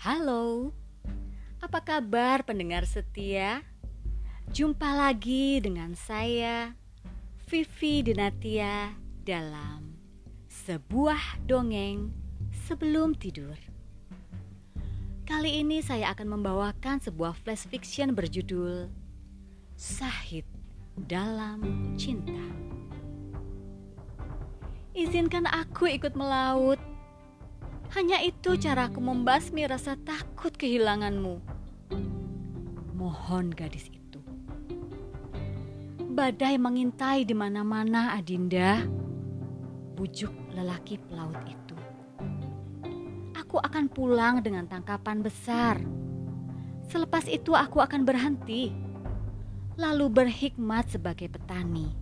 Halo, apa kabar pendengar setia? Jumpa lagi dengan saya, Vivi Denatia, dalam sebuah dongeng sebelum tidur. Kali ini saya akan membawakan sebuah flash fiction berjudul Sahid dalam Cinta. Izinkan aku ikut melaut. Hanya itu caraku membasmi rasa takut kehilanganmu. Mohon gadis itu. Badai mengintai di mana-mana, Adinda. Bujuk lelaki pelaut itu. Aku akan pulang dengan tangkapan besar. Selepas itu aku akan berhenti, lalu berhikmat sebagai petani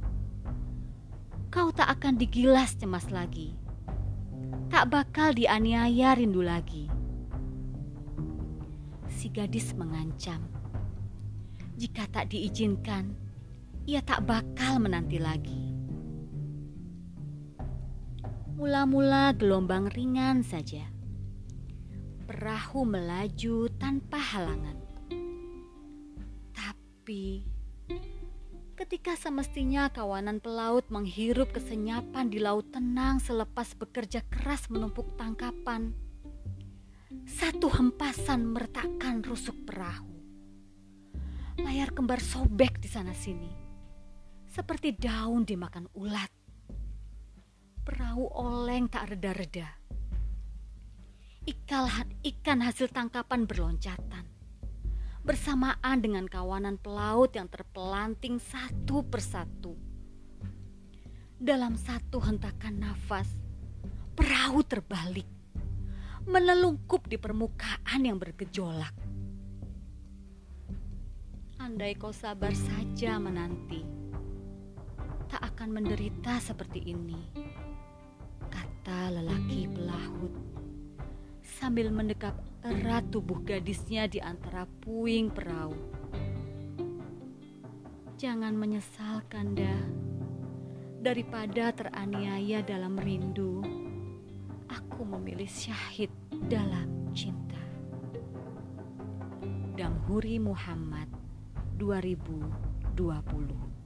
kau tak akan digilas cemas lagi. Tak bakal dianiaya rindu lagi. Si gadis mengancam. Jika tak diizinkan, ia tak bakal menanti lagi. Mula-mula gelombang ringan saja. Perahu melaju tanpa halangan. Tapi ketika semestinya kawanan pelaut menghirup kesenyapan di laut tenang selepas bekerja keras menumpuk tangkapan. Satu hempasan meretakkan rusuk perahu. Layar kembar sobek di sana-sini, seperti daun dimakan ulat. Perahu oleng tak reda-reda. Ikan hasil tangkapan berloncatan bersamaan dengan kawanan pelaut yang terpelanting satu persatu. Dalam satu hentakan nafas, perahu terbalik, menelungkup di permukaan yang bergejolak. Andai kau sabar saja menanti, tak akan menderita seperti ini, kata lelaki pelaut sambil mendekap erat tubuh gadisnya di antara puing perahu. Jangan menyesal, Kanda. Daripada teraniaya dalam rindu, aku memilih syahid dalam cinta. Damhuri Muhammad 2020